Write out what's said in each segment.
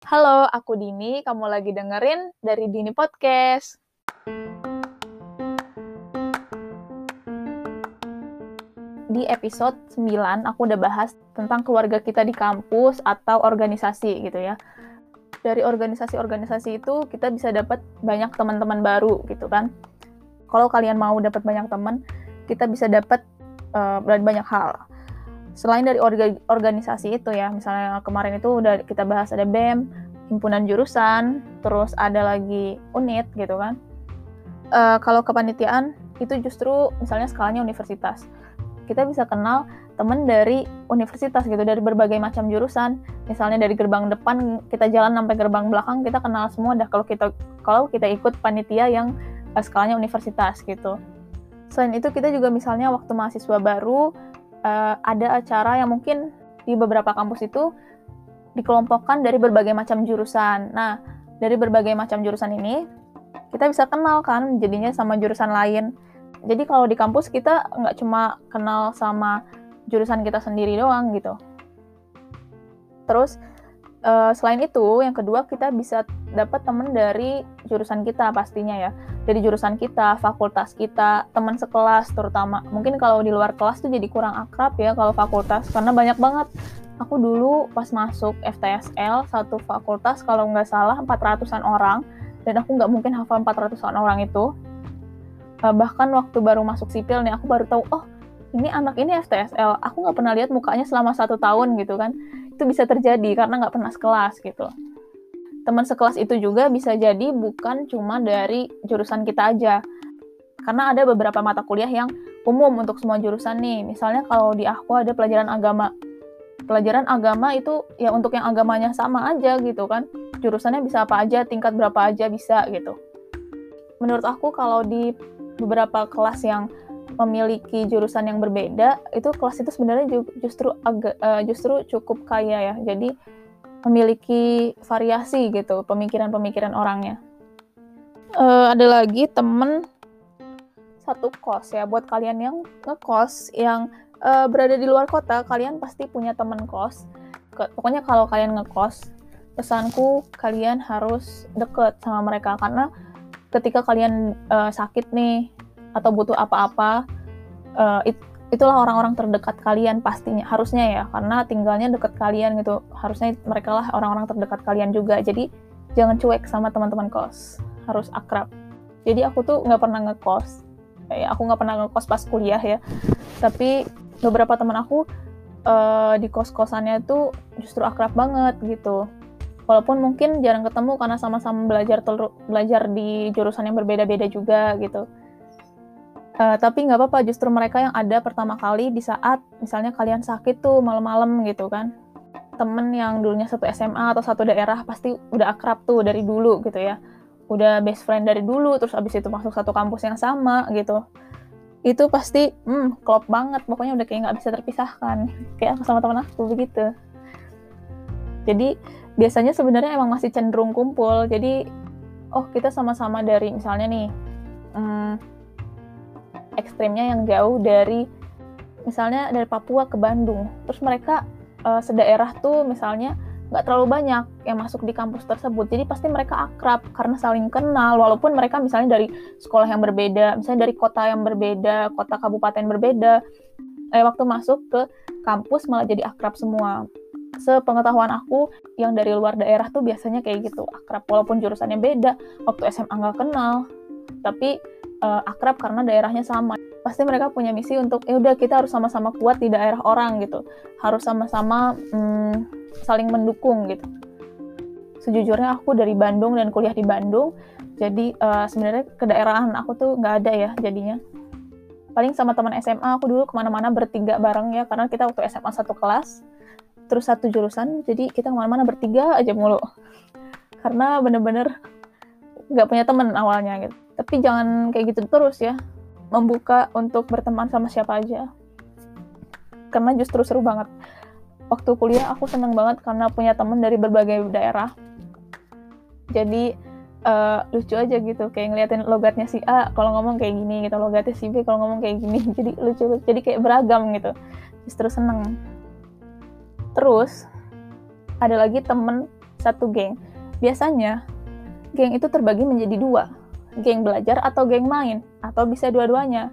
Halo, aku Dini. Kamu lagi dengerin dari Dini Podcast. Di episode 9, aku udah bahas tentang keluarga kita di kampus atau organisasi gitu ya. Dari organisasi-organisasi itu kita bisa dapat banyak teman-teman baru gitu kan. Kalau kalian mau dapat banyak teman, kita bisa dapat uh, banyak hal. Selain dari orga organisasi itu ya, misalnya kemarin itu udah kita bahas ada BEM, himpunan jurusan, terus ada lagi unit gitu kan. Uh, kalau kepanitiaan itu justru misalnya skalanya universitas. Kita bisa kenal temen dari universitas gitu, dari berbagai macam jurusan. Misalnya dari gerbang depan kita jalan sampai gerbang belakang kita kenal semua dah kalau kita kalau kita ikut panitia yang uh, skalanya universitas gitu. Selain itu kita juga misalnya waktu mahasiswa baru uh, ada acara yang mungkin di beberapa kampus itu dikelompokkan dari berbagai macam jurusan. Nah, dari berbagai macam jurusan ini, kita bisa kenal kan jadinya sama jurusan lain. Jadi kalau di kampus kita nggak cuma kenal sama jurusan kita sendiri doang gitu. Terus uh, selain itu, yang kedua kita bisa dapat teman dari jurusan kita pastinya ya. Dari jurusan kita, fakultas kita, teman sekelas terutama. Mungkin kalau di luar kelas tuh jadi kurang akrab ya kalau fakultas karena banyak banget aku dulu pas masuk FTSL satu fakultas kalau nggak salah 400-an orang dan aku nggak mungkin hafal 400-an orang itu uh, bahkan waktu baru masuk sipil nih aku baru tahu oh ini anak ini FTSL aku nggak pernah lihat mukanya selama satu tahun gitu kan itu bisa terjadi karena nggak pernah sekelas gitu. Teman sekelas itu juga bisa jadi bukan cuma dari jurusan kita aja. Karena ada beberapa mata kuliah yang umum untuk semua jurusan nih. Misalnya kalau di aku ada pelajaran agama. Pelajaran agama itu ya untuk yang agamanya sama aja gitu kan. Jurusannya bisa apa aja tingkat berapa aja bisa gitu. Menurut aku kalau di beberapa kelas yang memiliki jurusan yang berbeda itu kelas itu sebenarnya justru agak uh, justru cukup kaya ya. Jadi memiliki variasi gitu pemikiran-pemikiran orangnya. Uh, ada lagi temen satu kos ya. Buat kalian yang ngekos yang uh, berada di luar kota, kalian pasti punya teman kos. Ke, pokoknya kalau kalian ngekos, pesanku kalian harus deket sama mereka. Karena ketika kalian uh, sakit nih atau butuh apa-apa, uh, it, itulah orang-orang terdekat kalian pastinya harusnya ya karena tinggalnya deket kalian gitu. Harusnya mereka lah orang-orang terdekat kalian juga. Jadi jangan cuek sama teman-teman kos. Harus akrab. Jadi aku tuh nggak pernah ngekos. Ya aku nggak pernah ngekos pas kuliah ya. Tapi beberapa teman aku uh, di kos-kosannya itu justru akrab banget gitu. Walaupun mungkin jarang ketemu karena sama-sama belajar belajar di jurusan yang berbeda-beda juga gitu uh, tapi nggak apa-apa justru mereka yang ada pertama kali di saat misalnya kalian sakit tuh malam-malam gitu kan. Temen yang dulunya satu SMA atau satu daerah pasti udah akrab tuh dari dulu gitu ya. Udah best friend dari dulu terus abis itu masuk satu kampus yang sama gitu. Itu pasti hmm klop banget. Pokoknya udah kayak nggak bisa terpisahkan. Kayak aku sama teman aku begitu. Jadi biasanya sebenarnya emang masih cenderung kumpul. Jadi oh kita sama-sama dari misalnya nih hmm, ekstrimnya yang jauh dari misalnya dari Papua ke Bandung terus mereka uh, sedaerah tuh misalnya nggak terlalu banyak yang masuk di kampus tersebut. Jadi pasti mereka akrab karena saling kenal walaupun mereka misalnya dari sekolah yang berbeda, misalnya dari kota yang berbeda, kota kabupaten berbeda. Eh waktu masuk ke kampus malah jadi akrab semua. Sepengetahuan aku yang dari luar daerah tuh biasanya kayak gitu, akrab walaupun jurusannya beda. Waktu SMA nggak kenal, tapi uh, akrab karena daerahnya sama. Pasti mereka punya misi untuk ya udah kita harus sama-sama kuat di daerah orang gitu. Harus sama-sama hmm, saling mendukung gitu. Sejujurnya aku dari Bandung dan kuliah di Bandung, jadi uh, sebenarnya kedaerahan aku tuh nggak ada ya jadinya. Paling sama teman SMA aku dulu ke mana-mana bertiga bareng ya, karena kita waktu SMA satu kelas, terus satu jurusan, jadi kita ke mana-mana bertiga aja mulu. Karena bener-bener nggak punya teman awalnya gitu. Tapi jangan kayak gitu terus ya, membuka untuk berteman sama siapa aja. Karena justru seru banget. Waktu kuliah aku seneng banget karena punya temen dari berbagai daerah. Jadi uh, lucu aja gitu. Kayak ngeliatin logatnya si A kalau ngomong kayak gini gitu. Logatnya si B kalau ngomong kayak gini. Jadi lucu jadi kayak beragam gitu. Justru seneng. Terus ada lagi temen satu geng. Biasanya geng itu terbagi menjadi dua, geng belajar atau geng main, atau bisa dua-duanya.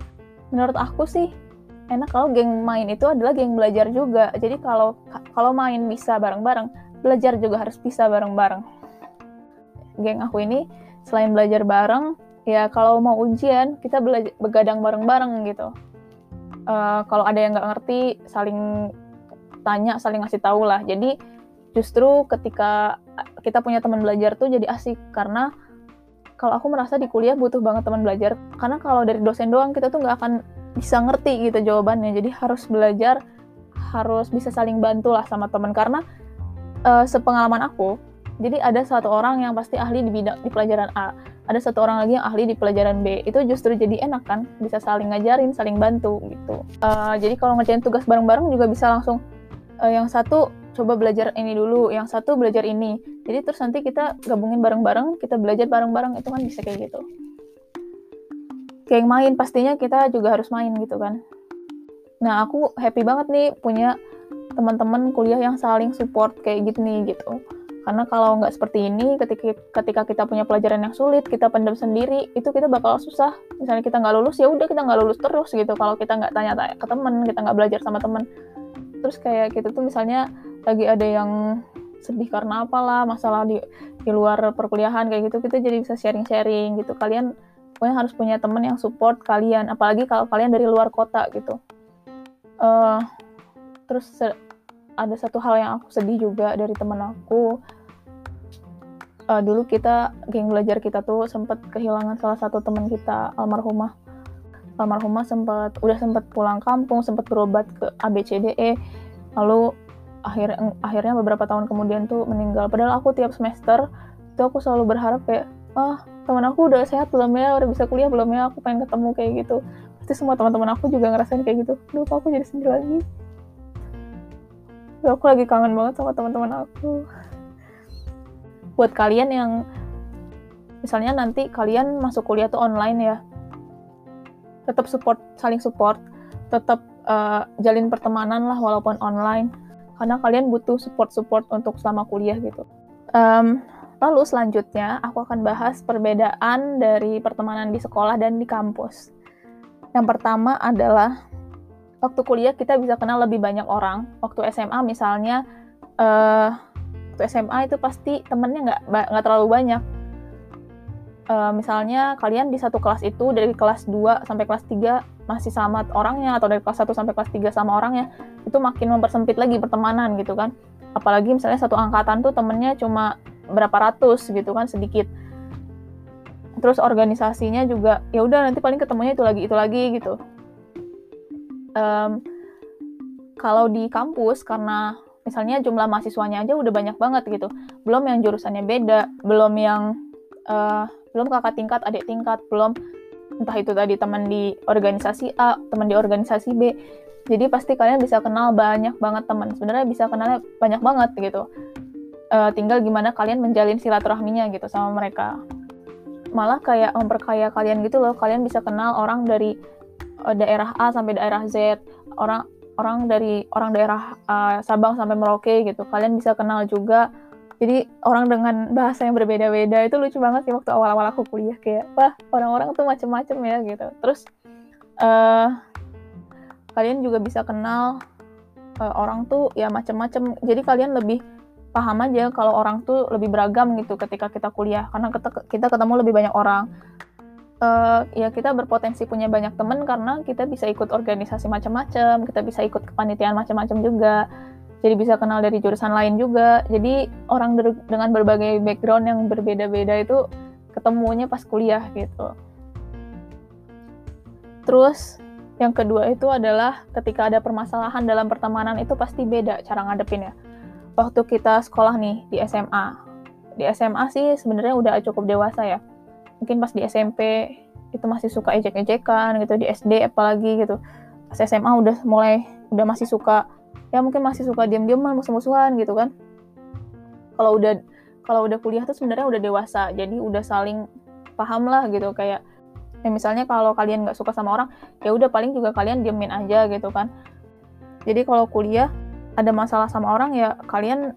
Menurut aku sih enak kalau geng main itu adalah geng belajar juga. Jadi kalau kalau main bisa bareng-bareng, belajar juga harus bisa bareng-bareng. Geng aku ini selain belajar bareng, ya kalau mau ujian kita belajar begadang bareng-bareng gitu. Uh, kalau ada yang nggak ngerti, saling tanya, saling ngasih tahu lah. Jadi justru ketika kita punya teman belajar tuh jadi asik. Karena kalau aku merasa di kuliah butuh banget teman belajar karena kalau dari dosen doang kita tuh nggak akan bisa ngerti gitu jawabannya. Jadi harus belajar harus bisa saling bantu lah sama teman. Karena uh, sepengalaman aku jadi ada satu orang yang pasti ahli di bidang di pelajaran A ada satu orang lagi yang ahli di pelajaran B. Itu justru jadi enak kan bisa saling ngajarin saling bantu gitu. Uh, jadi kalau ngerjain tugas bareng-bareng juga bisa langsung uh, yang satu coba belajar ini dulu yang satu belajar ini. Jadi terus nanti kita gabungin bareng-bareng kita belajar bareng-bareng itu kan bisa kayak gitu. Kayak main pastinya kita juga harus main gitu kan. Nah aku happy banget nih punya teman-teman kuliah yang saling support kayak gitu nih gitu. Karena kalau nggak seperti ini ketika ketika kita punya pelajaran yang sulit kita pendam sendiri itu kita bakal susah. Misalnya kita nggak lulus ya udah kita nggak lulus terus gitu. Kalau kita nggak tanya-tanya ke temen kita nggak belajar sama temen terus kayak gitu tuh misalnya lagi ada yang sedih karena apalah masalah di di luar perkuliahan kayak gitu kita jadi bisa sharing-sharing gitu. Kalian pokoknya harus punya temen yang support kalian apalagi kalau kalian dari luar kota gitu. Uh, terus ada satu hal yang aku sedih juga dari temen aku. Uh, dulu kita geng belajar kita tuh sempat kehilangan salah satu teman kita almarhumah. Almarhumah sempat udah sempat pulang kampung sempat berobat ke ABCDE lalu akhir akhirnya beberapa tahun kemudian tuh meninggal. Padahal aku tiap semester itu aku selalu berharap kayak ah teman aku udah sehat belum ya? Udah bisa kuliah belum ya? Aku pengen ketemu kayak gitu. Pasti semua teman-teman aku juga ngerasain kayak gitu. Duh, aku jadi sendiri lagi? Duh, aku lagi kangen banget sama teman-teman aku. Buat kalian yang misalnya nanti kalian masuk kuliah tuh online ya tetap support saling support tetap uh, jalin pertemanan lah walaupun online karena kalian butuh support support untuk selama kuliah gitu um, Lalu selanjutnya aku akan bahas perbedaan dari pertemanan di sekolah dan di kampus. Yang pertama adalah waktu kuliah kita bisa kenal lebih banyak orang. Waktu SMA misalnya, uh, waktu SMA itu pasti temennya nggak nggak terlalu banyak. Uh, misalnya kalian di satu kelas itu dari kelas 2 sampai kelas 3 masih sama orangnya atau dari kelas 1 sampai kelas 3 sama orangnya itu makin mempersempit lagi pertemanan gitu kan. Apalagi misalnya satu angkatan tuh temennya cuma berapa ratus gitu kan sedikit. Terus organisasinya juga ya udah nanti paling ketemunya itu lagi itu lagi gitu. Um, kalau di kampus karena misalnya jumlah mahasiswanya aja udah banyak banget gitu. Belum yang jurusannya beda belum yang uh, belum kakak tingkat adik tingkat belum. Entah itu tadi teman di organisasi A teman di organisasi B. Jadi pasti kalian bisa kenal banyak banget teman. Sebenarnya bisa kenalnya banyak banget gitu. Uh, tinggal gimana kalian menjalin silaturahminya gitu sama mereka. Malah kayak memperkaya kalian gitu loh. Kalian bisa kenal orang dari uh, daerah A sampai daerah Z. Orang orang dari orang daerah uh, Sabang sampai Merauke gitu. Kalian bisa kenal juga jadi orang dengan bahasa yang berbeda-beda itu lucu banget sih waktu awal-awal aku kuliah kayak wah orang-orang tuh macem-macem ya gitu. Terus uh, kalian juga bisa kenal uh, orang tuh ya macem-macem. Jadi kalian lebih paham aja kalau orang tuh lebih beragam gitu ketika kita kuliah karena kita, ketemu lebih banyak orang. Uh, ya kita berpotensi punya banyak temen karena kita bisa ikut organisasi macam-macam kita bisa ikut kepanitiaan macam-macam juga jadi bisa kenal dari jurusan lain juga. Jadi orang dengan berbagai background yang berbeda-beda itu ketemunya pas kuliah gitu. Terus yang kedua itu adalah ketika ada permasalahan dalam pertemanan itu pasti beda cara ngadepinnya waktu kita sekolah nih di SMA di SMA sih sebenarnya udah cukup dewasa ya. Mungkin pas di SMP itu masih suka ejek-ejekan gitu di SD apalagi gitu. Pas SMA udah mulai udah masih suka ya mungkin masih suka diam-diaman musuh-musuhan gitu kan kalau udah kalau udah kuliah tuh sebenarnya udah dewasa jadi udah saling paham lah gitu kayak ya misalnya kalau kalian nggak suka sama orang ya udah paling juga kalian diemin aja gitu kan jadi kalau kuliah ada masalah sama orang ya kalian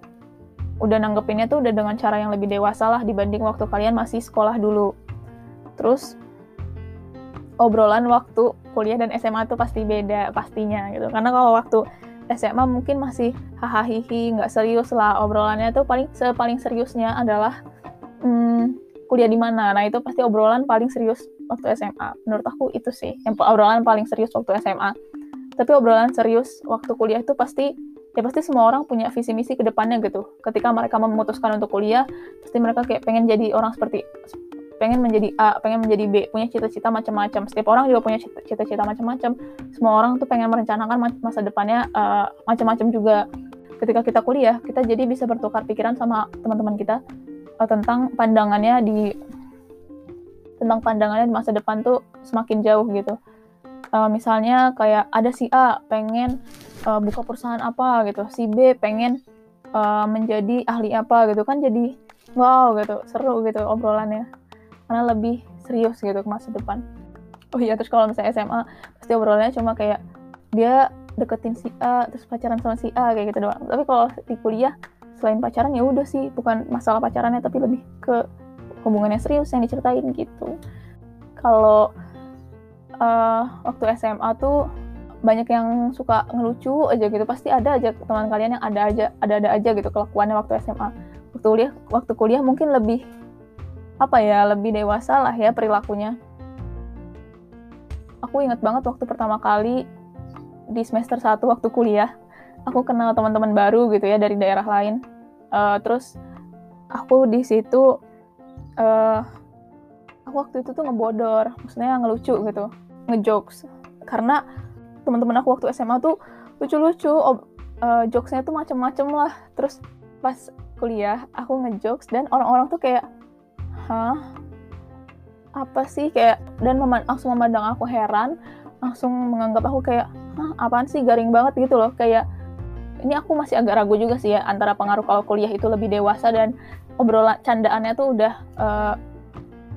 udah nanggepinnya tuh udah dengan cara yang lebih dewasa lah dibanding waktu kalian masih sekolah dulu. Terus obrolan waktu kuliah dan SMA tuh pasti beda pastinya gitu. Karena kalau waktu SMA mungkin masih hahaha nggak serius lah obrolannya tuh paling paling seriusnya adalah hmm, kuliah di mana. Nah itu pasti obrolan paling serius waktu SMA. Menurut aku itu sih yang obrolan paling serius waktu SMA. Tapi obrolan serius waktu kuliah itu pasti ya pasti semua orang punya visi misi ke depannya gitu. Ketika mereka memutuskan untuk kuliah, pasti mereka kayak pengen jadi orang seperti pengen menjadi A, pengen menjadi B, punya cita-cita macam-macam. Setiap orang juga punya cita-cita macam-macam. Semua orang tuh pengen merencanakan masa depannya uh, macam-macam juga. Ketika kita kuliah, kita jadi bisa bertukar pikiran sama teman-teman kita uh, tentang pandangannya di tentang pandangannya di masa depan tuh semakin jauh gitu. Uh, misalnya kayak ada si A pengen uh, buka perusahaan apa gitu, si B pengen uh, menjadi ahli apa gitu kan jadi wow gitu seru gitu obrolannya karena lebih serius gitu ke masa depan. Oh iya terus kalau misalnya SMA pasti obrolannya cuma kayak dia deketin si A terus pacaran sama si A kayak gitu doang. Tapi kalau di kuliah selain pacaran ya udah sih bukan masalah pacarannya tapi lebih ke hubungannya serius yang diceritain gitu. Kalau uh, waktu SMA tuh banyak yang suka ngelucu aja gitu pasti ada aja teman kalian yang ada aja ada ada aja gitu kelakuannya waktu SMA waktu kuliah waktu kuliah mungkin lebih apa ya lebih dewasa lah ya perilakunya. Aku inget banget waktu pertama kali di semester 1 waktu kuliah aku kenal teman-teman baru gitu ya dari daerah lain. Uh, terus aku di situ uh, aku waktu itu tuh ngebodor maksudnya ngelucu gitu ngejokes. Karena teman-teman aku waktu SMA tuh lucu-lucu uh, jokesnya tuh macem-macem lah. Terus pas kuliah aku ngejokes dan orang-orang tuh kayak hah? Apa sih? Kayak dan mem langsung memandang aku heran langsung menganggap aku kayak hah apaan sih? Garing banget gitu loh. Kayak ini aku masih agak ragu juga sih ya antara pengaruh kalau kuliah itu lebih dewasa dan obrolan candaannya tuh udah uh,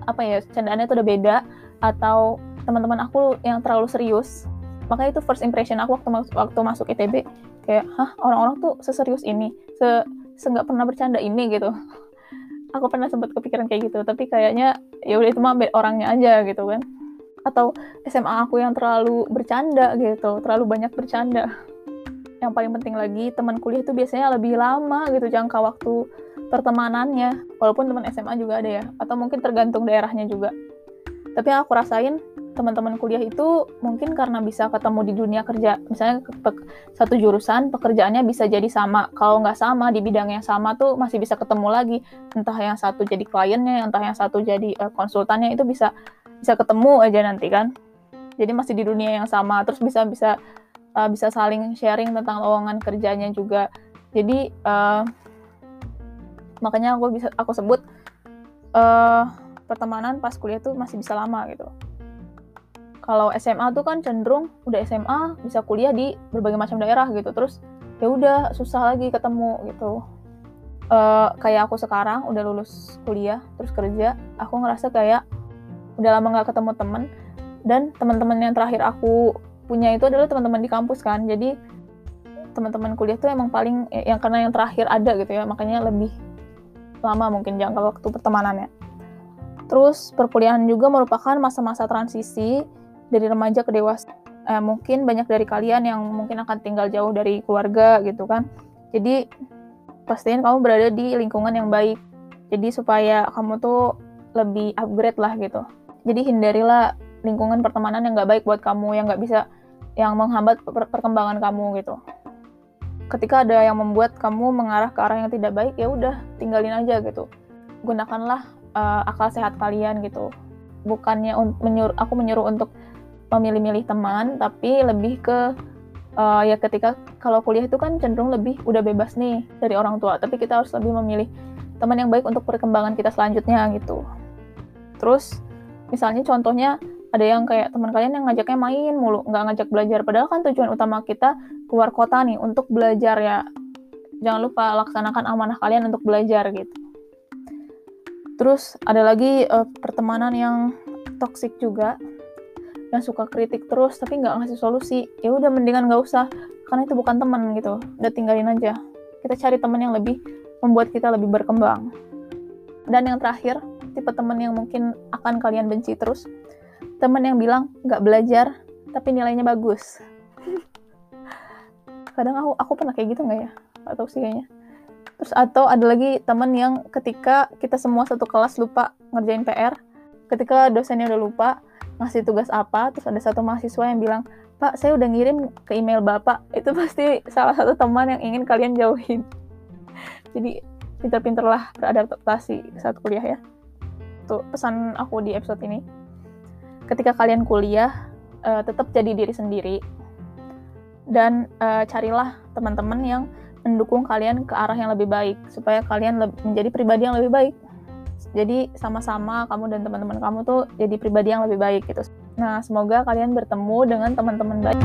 apa ya candaannya tuh udah beda atau teman-teman aku yang terlalu serius. Makanya itu first impression aku waktu waktu masuk ITB kayak hah orang-orang tuh seserius ini se nggak pernah bercanda ini gitu aku pernah sempat kepikiran kayak gitu tapi kayaknya ya udah itu mah orangnya aja gitu kan. Atau SMA aku yang terlalu bercanda gitu terlalu banyak bercanda. Yang paling penting lagi teman kuliah itu biasanya lebih lama gitu jangka waktu pertemanannya. Walaupun teman SMA juga ada ya atau mungkin tergantung daerahnya juga. Tapi yang aku rasain teman-teman kuliah itu mungkin karena bisa ketemu di dunia kerja misalnya satu jurusan pekerjaannya bisa jadi sama. Kalau nggak sama di bidang yang sama tuh masih bisa ketemu lagi. Entah yang satu jadi kliennya entah yang satu jadi uh, konsultannya itu bisa bisa ketemu aja nanti kan? Jadi masih di dunia yang sama. Terus bisa bisa uh, bisa saling sharing tentang lowongan kerjanya juga. Jadi uh, makanya aku bisa aku sebut uh, pertemanan pas kuliah tuh masih bisa lama gitu kalau SMA tuh kan cenderung udah SMA bisa kuliah di berbagai macam daerah gitu terus ya udah susah lagi ketemu gitu. Uh, kayak aku sekarang udah lulus kuliah terus kerja aku ngerasa kayak udah lama nggak ketemu temen dan teman-teman yang terakhir aku punya itu adalah teman-teman di kampus kan. Jadi teman-teman kuliah tuh emang paling yang karena yang terakhir ada gitu ya makanya lebih lama mungkin jangka waktu pertemanannya. Terus perkuliahan juga merupakan masa-masa transisi dari remaja ke dewasa. Eh, mungkin banyak dari kalian yang mungkin akan tinggal jauh dari keluarga gitu kan. Jadi pastiin kamu berada di lingkungan yang baik. Jadi supaya kamu tuh lebih upgrade lah gitu. Jadi hindarilah lingkungan pertemanan yang gak baik buat kamu yang gak bisa yang menghambat per perkembangan kamu gitu. Ketika ada yang membuat kamu mengarah ke arah yang tidak baik ya udah tinggalin aja gitu. Gunakanlah uh, akal sehat kalian gitu. Bukannya menyuruh aku menyuruh untuk memilih-milih teman tapi lebih ke uh, ya ketika kalau kuliah itu kan cenderung lebih udah bebas nih dari orang tua tapi kita harus lebih memilih teman yang baik untuk perkembangan kita selanjutnya gitu. Terus misalnya contohnya ada yang kayak teman kalian yang ngajaknya main mulu nggak ngajak belajar padahal kan tujuan utama kita keluar kota nih untuk belajar ya. Jangan lupa laksanakan amanah kalian untuk belajar gitu. Terus ada lagi uh, pertemanan yang toksik juga yang suka kritik terus tapi nggak ngasih solusi ya udah mendingan nggak usah karena itu bukan teman gitu udah tinggalin aja kita cari teman yang lebih membuat kita lebih berkembang. Dan yang terakhir, tipe teman yang mungkin akan kalian benci terus, teman yang bilang nggak belajar tapi nilainya bagus. Kadang aku aku pernah kayak gitu nggak ya? Atau sih kayaknya. Terus atau ada lagi teman yang ketika kita semua satu kelas lupa ngerjain PR, ketika dosennya udah lupa ngasih tugas apa, terus ada satu mahasiswa yang bilang, Pak, saya udah ngirim ke email Bapak. Itu pasti salah satu teman yang ingin kalian jauhin. Jadi pinter-pinterlah beradaptasi saat kuliah ya. Tuh pesan aku di episode ini. Ketika kalian kuliah, uh, tetap jadi diri sendiri dan uh, carilah teman-teman yang mendukung kalian ke arah yang lebih baik supaya kalian menjadi pribadi yang lebih baik. Jadi sama-sama kamu dan teman-teman kamu tuh jadi pribadi yang lebih baik gitu. Nah, semoga kalian bertemu dengan teman-teman baik.